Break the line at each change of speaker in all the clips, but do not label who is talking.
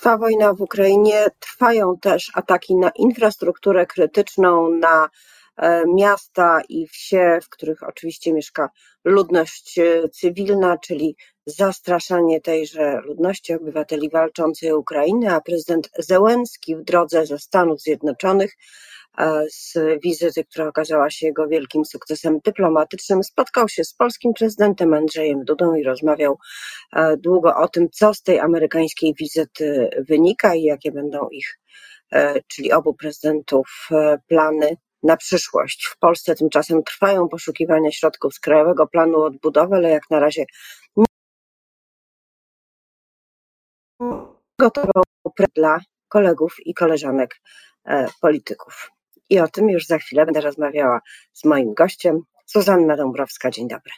Trwa wojna w Ukrainie, trwają też ataki na infrastrukturę krytyczną, na e, miasta i wsie, w których oczywiście mieszka ludność e, cywilna, czyli zastraszanie tejże ludności obywateli walczącej o Ukrainę, a prezydent Zełenski w drodze ze Stanów Zjednoczonych z wizyty, która okazała się jego wielkim sukcesem dyplomatycznym. Spotkał się z polskim prezydentem Andrzejem Dudą i rozmawiał e, długo o tym, co z tej amerykańskiej wizyty wynika i jakie będą ich, e, czyli obu prezydentów, plany na przyszłość. W Polsce tymczasem trwają poszukiwania środków z Krajowego Planu Odbudowy, ale jak na razie nie gotował dla kolegów i koleżanek polityków. I o tym już za chwilę będę rozmawiała z moim gościem, Zuzanna Dąbrowska. Dzień dobry.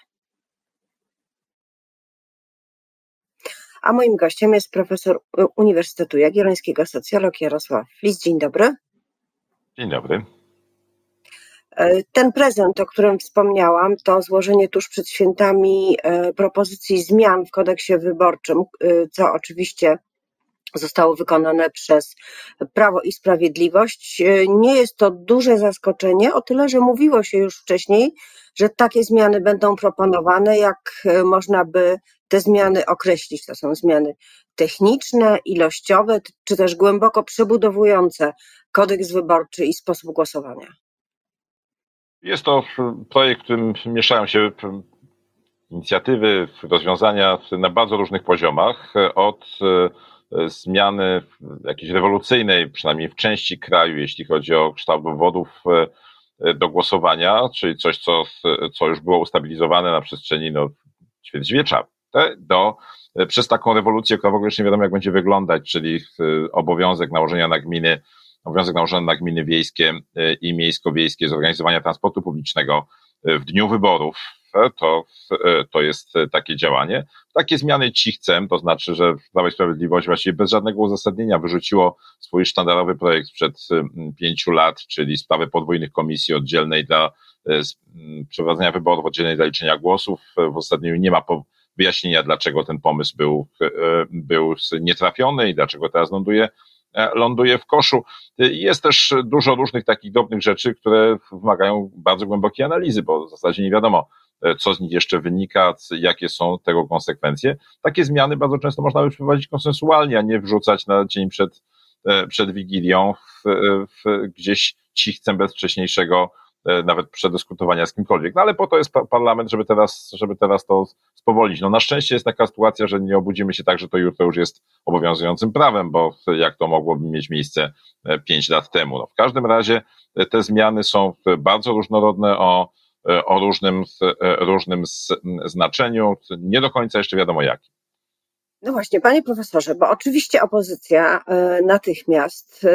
A moim gościem jest profesor Uniwersytetu Jagiellońskiego, socjolog Jarosław Flis. Dzień dobry.
Dzień dobry.
E, ten prezent, o którym wspomniałam, to złożenie tuż przed świętami e, propozycji zmian w kodeksie wyborczym, e, co oczywiście zostało wykonane przez Prawo i Sprawiedliwość. Nie jest to duże zaskoczenie, o tyle, że mówiło się już wcześniej, że takie zmiany będą proponowane, jak można by te zmiany określić. To są zmiany techniczne, ilościowe, czy też głęboko przebudowujące kodeks wyborczy i sposób głosowania.
Jest to projekt, w którym mieszają się inicjatywy, rozwiązania na bardzo różnych poziomach, od E, zmiany jakiejś rewolucyjnej, przynajmniej w części kraju, jeśli chodzi o kształt dowodów e, e, do głosowania, czyli coś, co, co już było ustabilizowane na przestrzeni no, ćwierćwiecza, do, przez taką rewolucję, która w ogóle jeszcze nie wiadomo, jak będzie wyglądać, czyli obowiązek nałożenia na gminy, obowiązek nałożony na gminy wiejskie i miejsko-wiejskie zorganizowania transportu publicznego w dniu wyborów, to, to jest takie działanie. Takie zmiany ci chcę, to znaczy, że Prawo i Sprawiedliwość właściwie bez żadnego uzasadnienia wyrzuciło swój sztandarowy projekt sprzed pięciu lat, czyli sprawę podwójnych komisji oddzielnej dla e, przeprowadzenia wyborów, oddzielnej dla liczenia głosów. W ostatnim nie ma wyjaśnienia, dlaczego ten pomysł był, e, był nietrafiony i dlaczego teraz ląduje e, ląduje w koszu. Jest też dużo różnych takich drobnych rzeczy, które wymagają bardzo głębokiej analizy, bo w zasadzie nie wiadomo, E, co z nich jeszcze wynika, jakie są tego konsekwencje. Takie zmiany bardzo często można by przeprowadzić konsensualnie, a nie wrzucać na dzień przed, e, przed Wigilią w, w gdzieś cichcem bez wcześniejszego e, nawet przedyskutowania z kimkolwiek. No ale po to jest parlament, żeby teraz, żeby teraz to spowolić. No na szczęście jest taka sytuacja, że nie obudzimy się tak, że to jutro już jest obowiązującym prawem, bo jak to mogłoby mieć miejsce pięć lat temu. No w każdym razie te zmiany są bardzo różnorodne o E, o różnym, e, różnym znaczeniu, nie do końca jeszcze wiadomo jakim.
No właśnie, panie profesorze, bo oczywiście opozycja e, natychmiast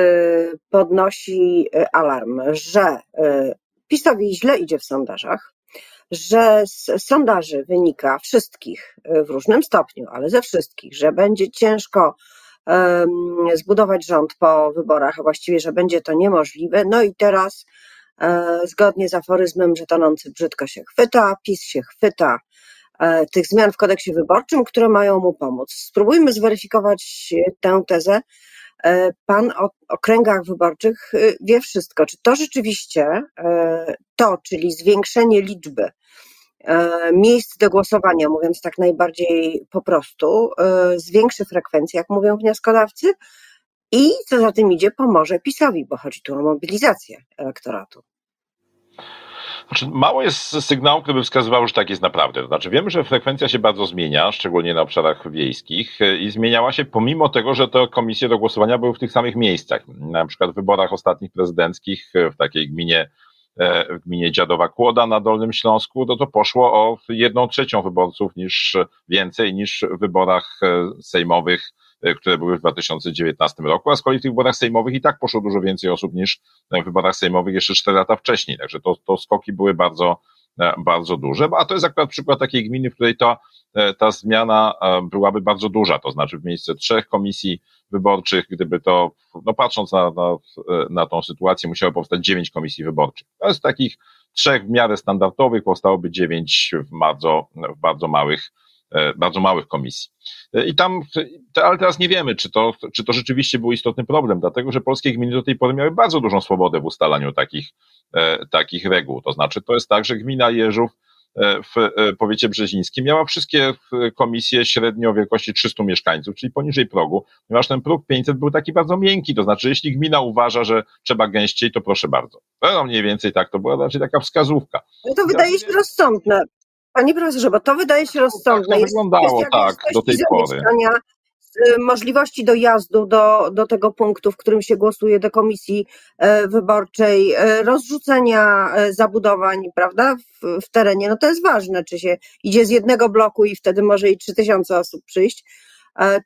podnosi alarm, że PiSowi źle idzie w sondażach, że z sondaży wynika wszystkich w różnym stopniu, ale ze wszystkich, że będzie ciężko zbudować rząd po wyborach, a właściwie, że będzie to niemożliwe. No i teraz E, zgodnie z aforyzmem, że tonący brzydko się chwyta, PiS się chwyta e, tych zmian w kodeksie wyborczym, które mają mu pomóc. Spróbujmy zweryfikować tę tezę. E, pan o okręgach wyborczych wie wszystko. Czy to rzeczywiście to, czyli zwiększenie liczby miejsc do głosowania, mówiąc tak najbardziej po prostu, zwiększy frekwencję, jak mówią wnioskodawcy, i co za tym idzie, pomoże PiSowi, bo chodzi tu o mobilizację elektoratu.
Znaczy, mało jest sygnałów, które by wskazywały, że tak jest naprawdę. Znaczy, wiemy, że frekwencja się bardzo zmienia, szczególnie na obszarach wiejskich, i zmieniała się pomimo tego, że te komisje do głosowania były w tych samych miejscach. Na przykład w wyborach ostatnich prezydenckich w takiej gminie w gminie Dziadowa Kłoda na Dolnym Śląsku, to to poszło o jedną trzecią wyborców niż więcej niż w wyborach sejmowych E, które były w 2019 roku, a z kolei w tych wyborach sejmowych i tak poszło dużo więcej osób niż w wyborach sejmowych jeszcze 4 lata wcześniej. Także to, to skoki były bardzo, e, bardzo duże. A to jest akurat przykład takiej gminy, w której to, e, ta zmiana byłaby bardzo duża. To znaczy w miejsce trzech komisji wyborczych, gdyby to, no patrząc na, na, na tą sytuację, musiało powstać dziewięć komisji wyborczych. To jest takich trzech w miarę standardowych, powstałoby dziewięć w bardzo, w bardzo małych bardzo małych komisji. I tam, ale teraz nie wiemy, czy to, czy to rzeczywiście był istotny problem, dlatego że polskie gminy do tej pory miały bardzo dużą swobodę w ustalaniu takich, takich reguł. To znaczy, to jest tak, że gmina Jeżów E, w e, powiecie brzezińskim miała wszystkie komisje średnio o wielkości 300 mieszkańców, czyli poniżej progu, ponieważ ten próg 500 był taki bardzo miękki, to znaczy jeśli gmina uważa, że trzeba gęściej, to proszę bardzo. No mniej więcej tak, to była raczej taka wskazówka.
No to wydaje się rozsądne. Panie profesorze, bo to wydaje się rozsądne.
Tak to wyglądało, tak, do tej pory.
Y, możliwości dojazdu do, do tego punktu, w którym się głosuje do komisji e, wyborczej, e, rozrzucenia e, zabudowań, prawda, w, w terenie, no to jest ważne, czy się idzie z jednego bloku i wtedy może i 3000 osób przyjść,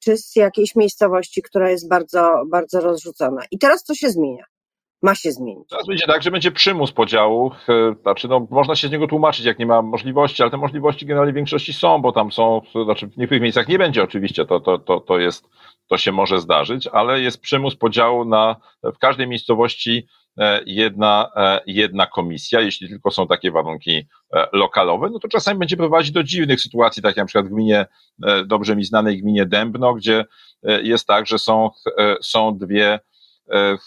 czy z jakiejś miejscowości, która jest bardzo, bardzo rozrzucona. I teraz co się zmienia? Ma się zmienić.
Teraz będzie tak, że będzie przymus podziału. E, znaczy, no, można się z niego tłumaczyć, jak nie ma możliwości, ale te możliwości generalnie w większości są, bo tam są, znaczy w niektórych miejscach nie będzie oczywiście, to, to, to, to jest, to się może zdarzyć, ale jest przymus podziału na, w każdej miejscowości e, jedna, e, jedna komisja, jeśli tylko są takie warunki lokalowe, no to czasami będzie prowadzić do dziwnych sytuacji, tak jak na przykład w gminie, dobrze mi znanej gminie Dębno, gdzie jest tak, że są, są dwie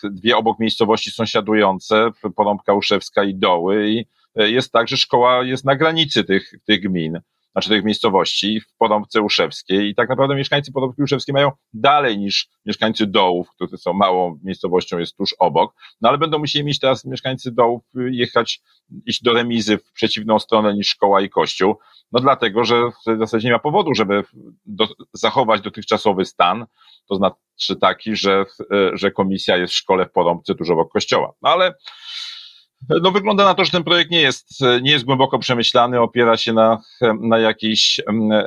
dwie obok miejscowości sąsiadujące, Porąbka Uszewska i Doły i e, jest tak, że szkoła jest na granicy tych, tych gmin, znaczy tych miejscowości w Porąbce Uszewskiej. I tak naprawdę mieszkańcy Porąbki Uszewskiej mają dalej niż mieszkańcy Dołów, które są małą miejscowością, jest tuż obok, no ale będą musieli mieć teraz mieszkańcy Dołów jechać, iść do remizy w przeciwną stronę niż szkoła i kościół, no dlatego, że w zasadzie nie ma powodu, żeby do, zachować dotychczasowy stan, to znaczy taki, że, że komisja jest w szkole w Porąbce tuż obok kościoła. No ale no wygląda na to, że ten projekt nie jest, nie jest głęboko przemyślany, opiera się na, na, jakichś,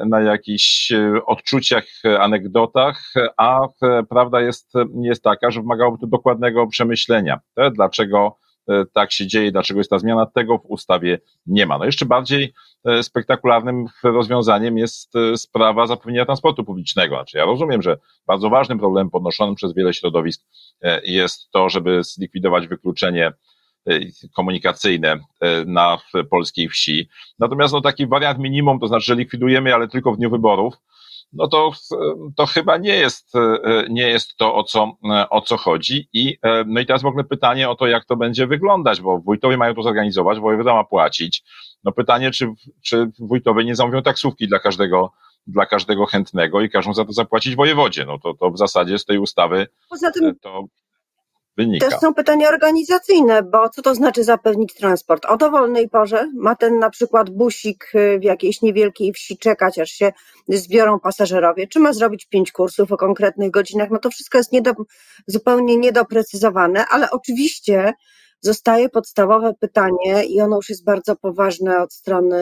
na jakichś odczuciach, anegdotach, a prawda jest, jest taka, że wymagałoby to dokładnego przemyślenia. Dlaczego E, tak się dzieje, dlaczego jest ta zmiana, tego w ustawie nie ma. No jeszcze bardziej e, spektakularnym rozwiązaniem jest e, sprawa zapewnienia transportu publicznego. Znaczy ja rozumiem, że bardzo ważnym problemem podnoszonym przez wiele środowisk jest to, żeby zlikwidować wykluczenie komunikacyjne na polskiej wsi. Natomiast no, taki wariant minimum, to znaczy, że likwidujemy, ale tylko w dniu wyborów, no to, to chyba nie jest, nie jest to, o co, o co chodzi. I, no i teraz w ogóle pytanie o to, jak to będzie wyglądać, bo wójtowie mają to zorganizować, wojewoda ma płacić. No pytanie, czy, czy wójtowie nie zamówią taksówki dla każdego, dla każdego chętnego i każą za to zapłacić wojewodzie. No to, to w zasadzie z tej ustawy Poza tym, to wynika.
Też są pytania organizacyjne, bo co to znaczy zapewnić transport? O dowolnej porze ma ten na przykład busik y, w jakiejś niewielkiej wsi czekać, aż się zbiorą pasażerowie? Czy ma zrobić pięć kursów o konkretnych godzinach? No to wszystko jest niedo, zupełnie niedoprecyzowane, ale oczywiście zostaje podstawowe pytanie i ono już jest bardzo poważne od strony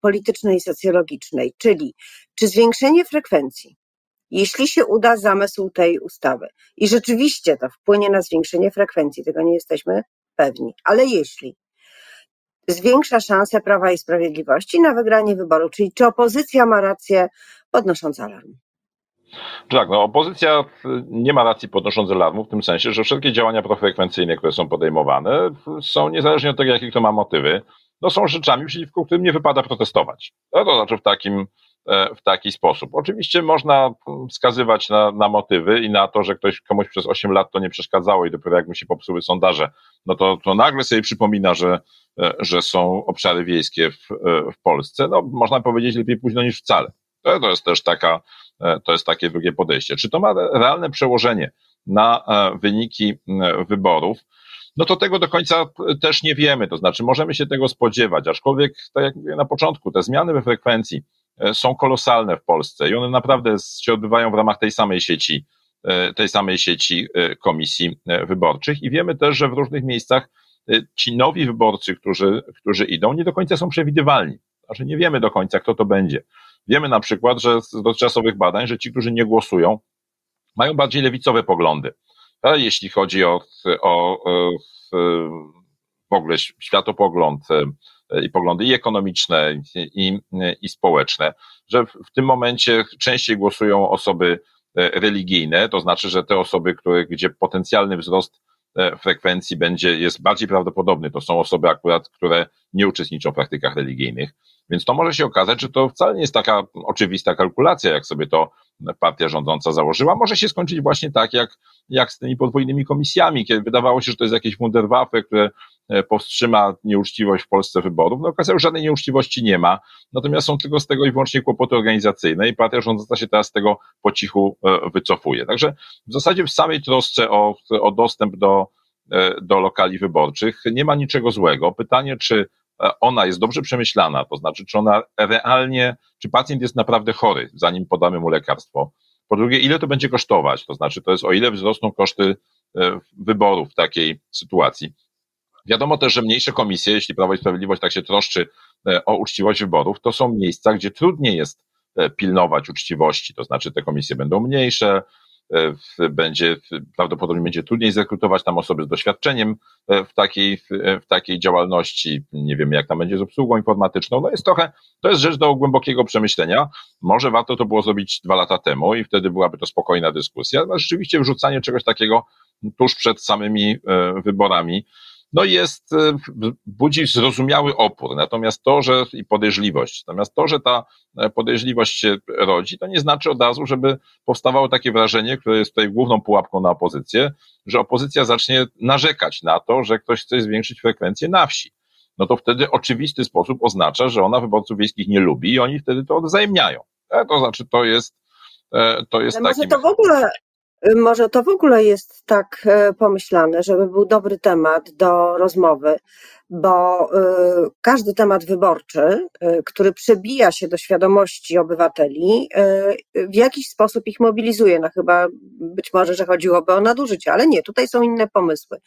politycznej i socjologicznej, czyli czy zwiększenie frekwencji jeśli się uda zamysł tej ustawy i rzeczywiście to wpłynie na zwiększenie frekwencji, tego nie jesteśmy pewni, ale jeśli zwiększa szanse Prawa i Sprawiedliwości na wygranie wyboru, czyli czy opozycja ma rację podnosząc alarm?
Tak, no opozycja nie ma racji podnosząc alarmu w tym sensie, że wszelkie działania profrekwencyjne, które są podejmowane, są niezależnie od tego, jakie kto ma motywy, no są rzeczami, przeciwko którym nie wypada protestować. No to znaczy w takim w taki sposób. Oczywiście można wskazywać na, na motywy i na to, że ktoś komuś przez 8 lat to nie przeszkadzało i dopiero jak mu się popsuły sondaże, no to, to nagle sobie przypomina, że, e, że są obszary wiejskie w, e, w Polsce. No, można powiedzieć lepiej późno niż wcale. To, to jest też taka, to jest takie drugie podejście. Czy to ma realne przełożenie na wyniki wyborów? no to tego do końca też nie wiemy. To znaczy, możemy się tego spodziewać, aczkolwiek, tak jak mówię na początku, te zmiany we frekwencji E, są kolosalne w Polsce i one naprawdę się odbywają w ramach tej samej sieci, e, tej samej sieci e, komisji wyborczych i wiemy też, że w różnych miejscach ci nowi wyborcy, którzy, którzy idą, nie do końca są przewidywalni. Znaczy nie wiemy do końca, kto to będzie. Wiemy na przykład, że z dotychczasowych badań, że ci, którzy nie głosują, mają bardziej lewicowe poglądy. A jeśli chodzi o, o, o w ogóle światopogląd, i poglądy i ekonomiczne, i, i społeczne, że w tym momencie częściej głosują osoby e, religijne, to znaczy, że te osoby, które, gdzie potencjalny wzrost frekwencji będzie, jest bardziej prawdopodobny. To są osoby akurat, które nie uczestniczą w praktykach religijnych. Więc to może się okazać, że to wcale nie jest taka oczywista kalkulacja, jak sobie to partia rządząca założyła. Może się skończyć właśnie tak, jak, jak z tymi podwójnymi komisjami, kiedy wydawało się, że to jest jakieś wunderwaffe, które e, powstrzyma nieuczciwość w Polsce wyborów. No okazało się, że żadnej nieuczciwości nie ma, natomiast są tylko z tego i wyłącznie kłopoty organizacyjne i partia rządząca się teraz z tego po cichu e, wycofuje. Także w zasadzie w samej trosce o, o dostęp do, e, do lokali wyborczych nie ma niczego złego. Pytanie, czy ona jest dobrze przemyślana, to znaczy, czy ona realnie, czy pacjent jest naprawdę chory, zanim podamy mu lekarstwo. Po drugie, ile to będzie kosztować, to znaczy, to jest o ile wzrosną koszty e, wyborów w takiej sytuacji. Wiadomo też, że mniejsze komisje, jeśli Prawo i Sprawiedliwość tak się troszczy e, o uczciwość wyborów, to są miejsca, gdzie trudniej jest pilnować uczciwości, to znaczy te komisje będą mniejsze, będzie, prawdopodobnie będzie trudniej zrekrutować tam osoby z doświadczeniem e, w takiej, w takiej działalności. Nie wiemy, jak tam będzie z obsługą informatyczną. No jest trochę, to jest rzecz do głębokiego przemyślenia. Może warto to było zrobić dwa lata temu i wtedy byłaby to spokojna dyskusja. No rzeczywiście wrzucanie czegoś takiego tuż przed samymi e, wyborami, no jest, e, budzi zrozumiały opór. Natomiast to, że i podejrzliwość, natomiast to, że ta e, podejrzliwość się rodzi, to nie znaczy od razu, żeby powstawało takie wrażenie, które jest tutaj główną pułapką na opozycję, że opozycja zacznie narzekać na to, że ktoś chce zwiększyć frekwencję na wsi. No to wtedy oczywisty sposób oznacza, że ona wyborców wiejskich nie lubi i oni wtedy to odwzajemniają. E, to znaczy, to jest, to jest
Ale taki... Może to w ogóle może to w ogóle jest tak e, pomyślane, żeby był dobry temat do rozmowy, bo e, każdy temat wyborczy, e, który przebija się do świadomości obywateli, w jakiś sposób ich mobilizuje. No chyba być może, że chodziłoby o nadużycie, ale nie, tutaj są inne pomysły.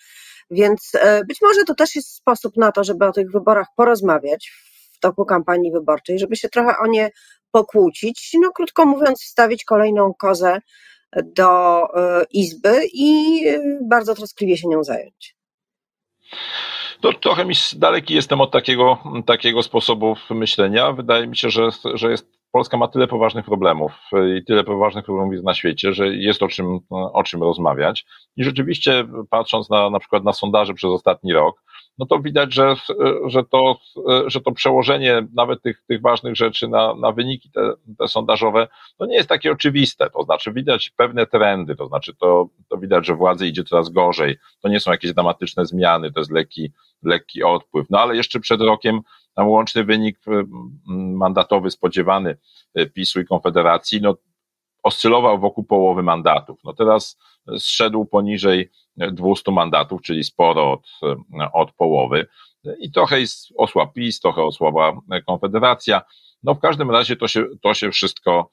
Więc być może to też jest sposób na to, żeby o tych wyborach porozmawiać w toku kampanii wyborczej, żeby się trochę o nie pokłócić, no krótko mówiąc, wstawić kolejną kozę do e, Izby i e, bardzo troskliwie się nią zająć.
To trochę mi daleki jestem od takiego, takiego sposobu myślenia. Wydaje mi się, że, że jest, Polska ma tyle poważnych problemów i tyle poważnych problemów jest na świecie, że jest o czym, o czym rozmawiać. I rzeczywiście, patrząc na, na przykład na sondaże przez ostatni rok, no to widać, że, że, to, że to przełożenie nawet tych, tych ważnych rzeczy na, na wyniki te, te sondażowe, to nie jest takie oczywiste. To znaczy widać pewne trendy, to znaczy to, to widać, że władzy idzie coraz gorzej. To nie są jakieś dramatyczne zmiany, to jest lekki, lekki odpływ. No ale jeszcze przed rokiem tam łączny wynik mandatowy spodziewany e, PiSu i Konfederacji, no oscylował wokół połowy mandatów. No teraz zszedł poniżej 200 mandatów, czyli sporo od, od połowy. I trochę osłabł PiS, trochę osłabła Konfederacja. No w każdym razie to się, to się wszystko,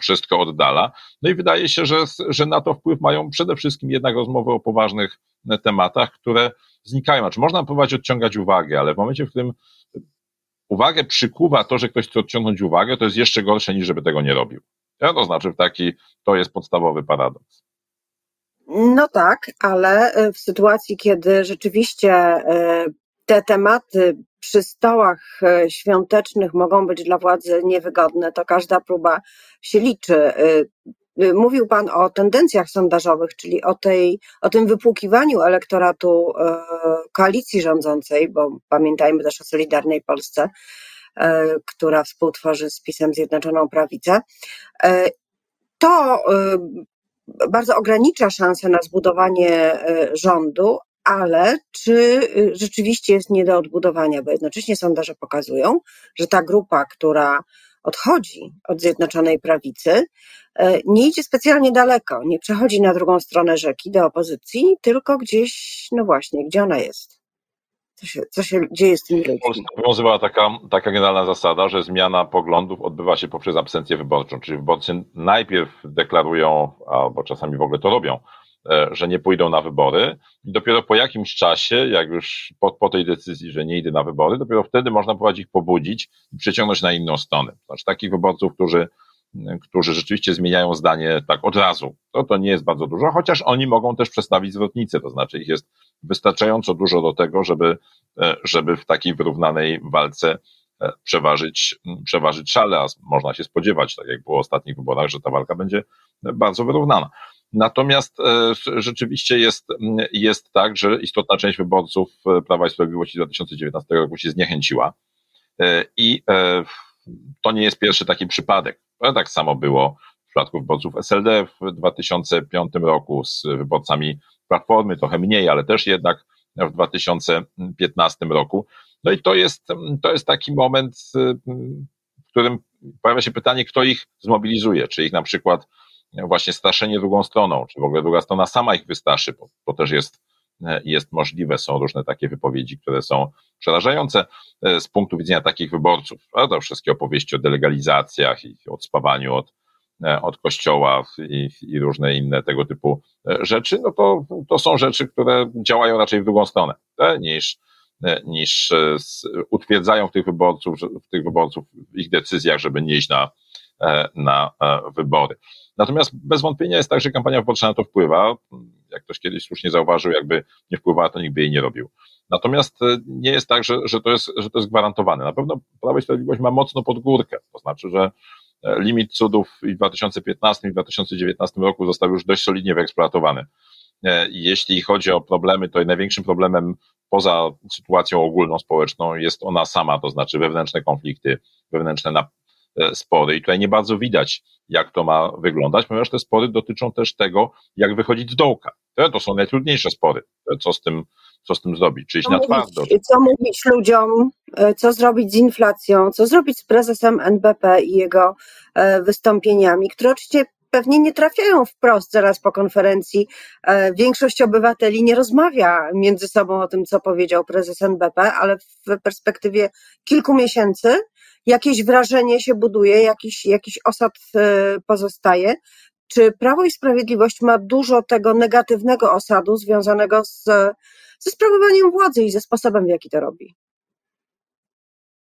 wszystko oddala. No i wydaje się, że, że na to wpływ mają przede wszystkim jednak rozmowy o poważnych tematach, które znikają. Znaczy można próbować odciągać uwagę, ale w momencie, w którym uwagę przykuwa to, że ktoś chce odciągnąć uwagę, to jest jeszcze gorsze niż żeby tego nie robił. Ja to znaczy taki, to jest podstawowy paradoks.
No tak, ale e, w sytuacji, kiedy rzeczywiście e, te tematy przy stołach e, świątecznych mogą być dla władzy niewygodne, to każda próba się liczy. Mówił Pan o tendencjach sondażowych, czyli o, tej, o tym wypłukiwaniu elektoratu koalicji rządzącej, bo pamiętajmy też o Solidarnej Polsce, która współtworzy z PiSem Zjednoczoną Prawicę. To bardzo ogranicza szanse na zbudowanie rządu, ale czy rzeczywiście jest nie do odbudowania, bo jednocześnie sondaże pokazują, że ta grupa, która odchodzi od Zjednoczonej Prawicy, e, nie idzie specjalnie daleko, nie przechodzi na drugą stronę rzeki do opozycji, tylko gdzieś, no właśnie, gdzie ona jest. Co się, co się dzieje z tymi ludźmi?
Obowiązywała taka, taka generalna zasada, że zmiana poglądów odbywa się poprzez absencję wyborczą, czyli wyborcy najpierw deklarują, albo czasami w ogóle to robią, że nie pójdą na wybory i dopiero po jakimś czasie, jak już po, po tej decyzji, że nie idę na wybory, dopiero wtedy można próbować ich pobudzić i przeciągnąć na inną stronę. Znaczy takich wyborców, którzy którzy rzeczywiście zmieniają zdanie tak od razu. To, to nie jest bardzo dużo, chociaż oni mogą też przestawić zwrotnicę, to znaczy ich jest wystarczająco dużo do tego, żeby, e, żeby w takiej wyrównanej walce e, przeważyć, przeważyć szale, a można się spodziewać, tak jak było w ostatnich wyborach, że ta walka będzie bardzo wyrównana. Natomiast rzeczywiście jest, jest tak, że istotna część wyborców Prawa i Sprawiedliwości 2019 roku się zniechęciła. I to nie jest pierwszy taki przypadek. Tak samo było w przypadku wyborców SLD w 2005 roku z wyborcami Platformy, trochę mniej, ale też jednak w 2015 roku. No i to jest, to jest taki moment, w którym pojawia się pytanie, kto ich zmobilizuje, czy ich na przykład właśnie straszenie drugą stroną, czy w ogóle druga strona sama ich wystraszy, bo, bo też jest, jest możliwe, są różne takie wypowiedzi, które są przerażające z punktu widzenia takich wyborców. To wszystkie opowieści o delegalizacjach i o spawaniu od E, od kościoła i, i, różne inne tego typu e, rzeczy, no to, to są rzeczy, które działają raczej w drugą stronę niż, e, niż utwierdzają tych wyborców, tych wyborców w ich decyzjach, żeby nie iść na, na wybory. Natomiast bez wątpienia jest tak, że kampania wyborcza na to wpływa. Jak ktoś kiedyś słusznie zauważył, jakby nie wpływała, to nikt by jej nie robił. Natomiast nie jest tak, że, że, to, jest, że to jest gwarantowane. Na pewno Prawo i Sprawiedliwość ma mocno pod górkę. To znaczy, że limit cudów w 2015 i 2019 roku został już dość solidnie wyeksploatowany. E, jeśli chodzi o problemy, to największym problemem poza sytuacją ogólną społeczną jest ona sama, to znaczy wewnętrzne konflikty, wewnętrzne e, spory. I tutaj nie bardzo widać, jak to ma wyglądać, ponieważ te spory dotyczą też tego, jak wychodzić z dołka. To są najtrudniejsze spory. Co z tym, co z tym zrobić? Czy iść na twardo?
Co mówić ludziom, e, co zrobić z inflacją, co zrobić z prezesem NBP i jego e, wystąpieniami, które oczywiście pewnie nie trafiają wprost zaraz po konferencji. E, większość obywateli nie rozmawia między sobą o tym, co powiedział prezes NBP, ale w perspektywie kilku miesięcy jakieś wrażenie się buduje, jakiś, jakiś osad pozostaje. Czy Prawo i Sprawiedliwość ma dużo tego negatywnego osadu związanego z, ze sprawowaniem władzy i ze sposobem, w jaki to robi?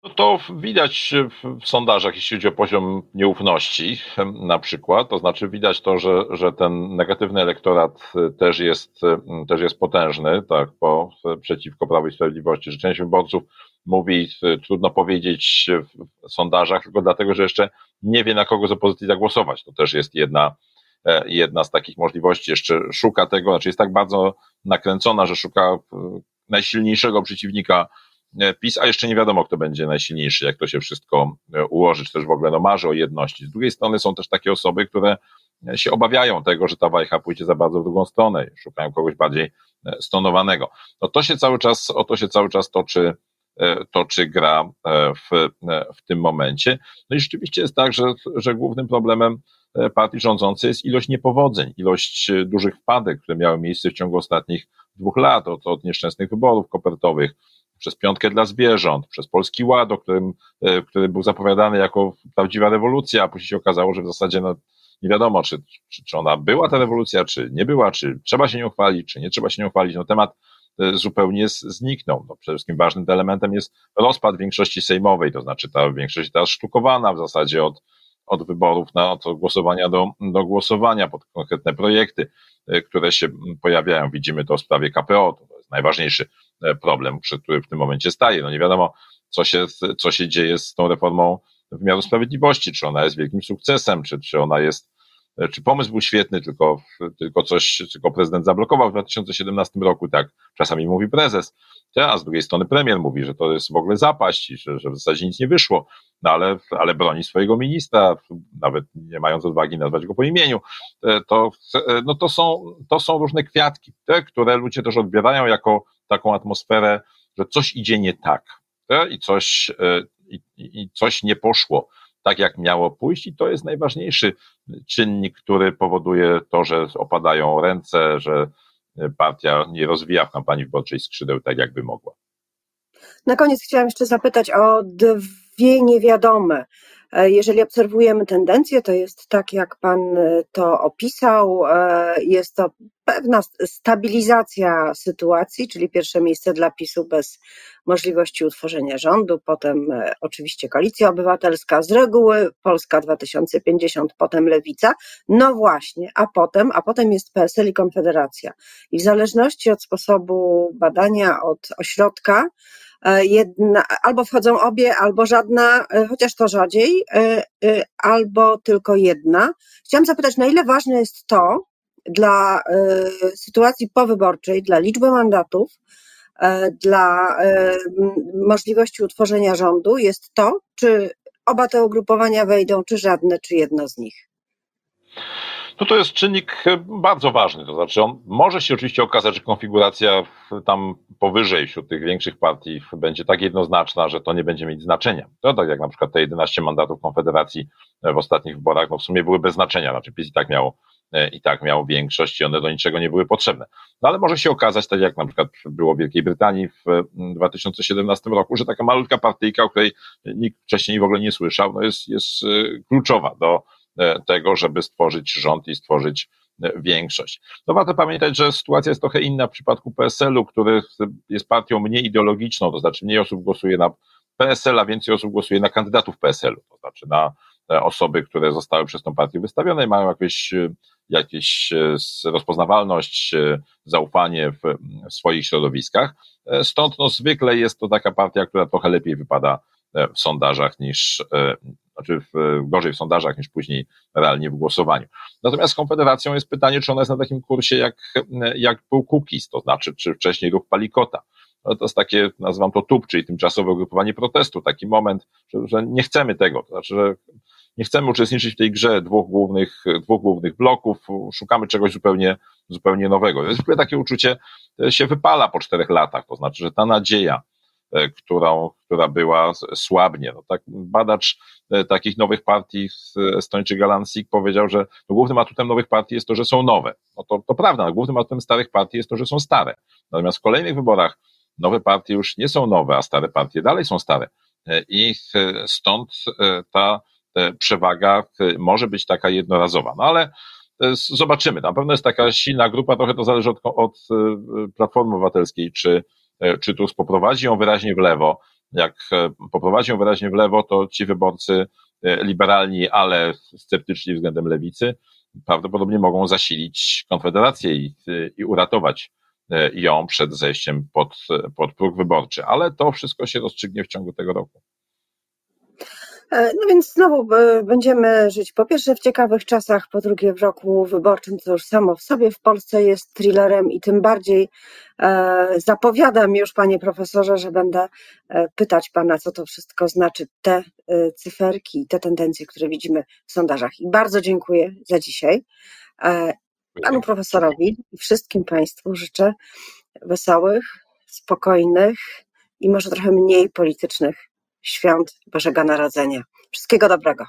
No to widać w sondażach, jeśli chodzi o poziom nieufności na przykład, to znaczy widać to, że, że ten negatywny elektorat też jest, też jest potężny, tak, bo przeciwko Prawu i Sprawiedliwości, że część wyborców mówi, trudno powiedzieć w sondażach, tylko dlatego, że jeszcze nie wie na kogo z opozycji zagłosować. To też jest jedna, E, jedna z takich możliwości jeszcze szuka tego, znaczy jest tak bardzo nakręcona, że szuka najsilniejszego przeciwnika PiS, a jeszcze nie wiadomo, kto będzie najsilniejszy, jak to się wszystko ułoży, czy też w ogóle no, marzy o jedności. Z drugiej strony są też takie osoby, które się obawiają tego, że ta wajcha pójdzie za bardzo w drugą stronę, szukają kogoś bardziej stonowanego. No to się cały czas, o to się cały czas toczy, toczy gra w, w tym momencie. No i rzeczywiście jest tak, że, że głównym problemem E, partii rządzącej jest ilość niepowodzeń, ilość e, dużych wpadek, które miały miejsce w ciągu ostatnich dwóch lat, od, od nieszczęsnych wyborów kopertowych, przez piątkę dla zwierząt, przez Polski Ład, o którym, e, który był zapowiadany jako prawdziwa rewolucja, a później się okazało, że w zasadzie no, nie wiadomo, czy, czy, czy ona była ta rewolucja, czy nie była, czy trzeba się nią chwalić, czy nie trzeba się nią chwalić. No temat zupełnie zniknął. No, przede wszystkim ważnym elementem jest rozpad większości sejmowej, to znaczy ta większość teraz sztukowana w zasadzie od od wyborów na od głosowania do, do głosowania pod konkretne projekty, e, które się pojawiają. Widzimy to w sprawie KPO, to jest najważniejszy e, problem, przed który w tym momencie staje. No nie wiadomo, co się, co się dzieje z tą reformą wymiaru sprawiedliwości, czy ona jest wielkim sukcesem, czy, czy ona jest, e, czy pomysł był świetny, tylko, tylko coś, tylko prezydent zablokował w 2017 roku, tak czasami mówi prezes, a z drugiej strony premier mówi, że to jest w ogóle zapaść że, że w zasadzie nic nie wyszło, no ale, ale broni swojego ministra, nawet nie mając odwagi nazwać go po imieniu, e, to, e, no to, są, to są różne kwiatki, te, które ludzie też odbierają jako taką atmosferę, że coś idzie nie tak i, coś, e, i, i coś nie poszło tak, jak miało pójść, i to jest najważniejszy czynnik, który powoduje to, że opadają ręce, że partia nie rozwija w kampanii wyborczej skrzydeł tak, jakby mogła.
Na koniec chciałam jeszcze zapytać o dwie niewiadome. Jeżeli obserwujemy tendencję, to jest tak, jak Pan to opisał, jest to pewna stabilizacja sytuacji, czyli pierwsze miejsce dla PiSu bez możliwości utworzenia rządu, potem oczywiście Koalicja Obywatelska, z reguły Polska 2050, potem Lewica, no właśnie, a potem, a potem jest PSL i Konfederacja. I w zależności od sposobu badania, od ośrodka, E, jedna, albo wchodzą obie, albo żadna, e, chociaż to rzadziej, e, albo tylko jedna. Chciałam zapytać, na ile ważne jest to, dla sytuacji powyborczej, dla liczby mandatów, dla możliwości utworzenia rządu jest to, czy oba te ugrupowania wejdą, czy żadne, czy jedno z nich?
No to jest czynnik e, bardzo ważny. To znaczy, on może się oczywiście okazać, że konfiguracja tam powyżej wśród tych większych partii będzie tak jednoznaczna, że to nie będzie mieć znaczenia. To tak jak na przykład te 11 mandatów Konfederacji w ostatnich wyborach, no w sumie były bez znaczenia. Znaczy PiS i tak miał e, i tak miał większość i one do niczego nie były potrzebne. No ale może się okazać, tak jak na przykład było w Wielkiej Brytanii w 2017 roku, że taka malutka partyjka, o której nikt wcześniej w ogóle nie słyszał, no jest, jest e, kluczowa do E, tego, żeby stworzyć rząd i stworzyć e, większość. No warto pamiętać, że sytuacja jest trochę inna w przypadku PSL-u, który jest partią mniej ideologiczną, to znaczy mniej osób głosuje na PSL, a więcej osób głosuje na kandydatów PSL-u, to znaczy na e, osoby, które zostały przez tą partię wystawione i mają jakieś, jakieś rozpoznawalność, zaufanie w, swoich środowiskach. Stąd no, zwykle jest to taka partia, która trochę lepiej wypada w sondażach niż, znaczy w, gorzej w sondażach niż później realnie w głosowaniu. Natomiast z Konfederacją jest pytanie, czy ona jest na takim kursie jak, jak był Kukiz, to znaczy, czy wcześniej ruch Palikota. No to jest takie, nazywam to TUP, czyli tymczasowe ugrupowanie protestu, taki moment, że, że nie chcemy tego, to znaczy, że nie chcemy uczestniczyć w tej grze dwóch głównych, dwóch głównych bloków, szukamy czegoś zupełnie, zupełnie nowego. Jest takie uczucie się wypala po czterech latach, to znaczy, że ta nadzieja, E, którą, która była słabnie. No tak, badacz e, takich nowych partii, Estończyk Galansik powiedział, że no głównym atutem nowych partii jest to, że są nowe. No to, to prawda, no głównym atutem starych partii jest to, że są stare. Natomiast w kolejnych wyborach nowe partie już nie są nowe, a stare partie dalej są stare. E, I stąd ta przewaga może być taka jednorazowa. No ale zobaczymy. Na pewno jest taka silna grupa, trochę to zależy od, od Platformy Obywatelskiej, czy E, czy Tusk poprowadzi ją wyraźnie w lewo. Jak e, poprowadzi ją wyraźnie w lewo, to ci wyborcy e, liberalni, ale sceptyczni względem lewicy, prawdopodobnie mogą zasilić Konfederację i, i uratować ją przed zejściem pod, pod próg wyborczy. Ale to wszystko się rozstrzygnie w ciągu tego roku.
E, no więc znowu e, będziemy żyć po pierwsze w ciekawych czasach, po drugie w roku wyborczym, co już samo w sobie w Polsce jest thrillerem i tym bardziej e, zapowiadam już, panie profesorze, że będę pytać pana, co to wszystko znaczy, te cyferki, te tendencje, które widzimy w sondażach. I bardzo dziękuję za dzisiaj. Panu profesorowi i wszystkim państwu życzę wesołych, spokojnych i może trochę mniej politycznych świąt Bożego Narodzenia. Wszystkiego dobrego.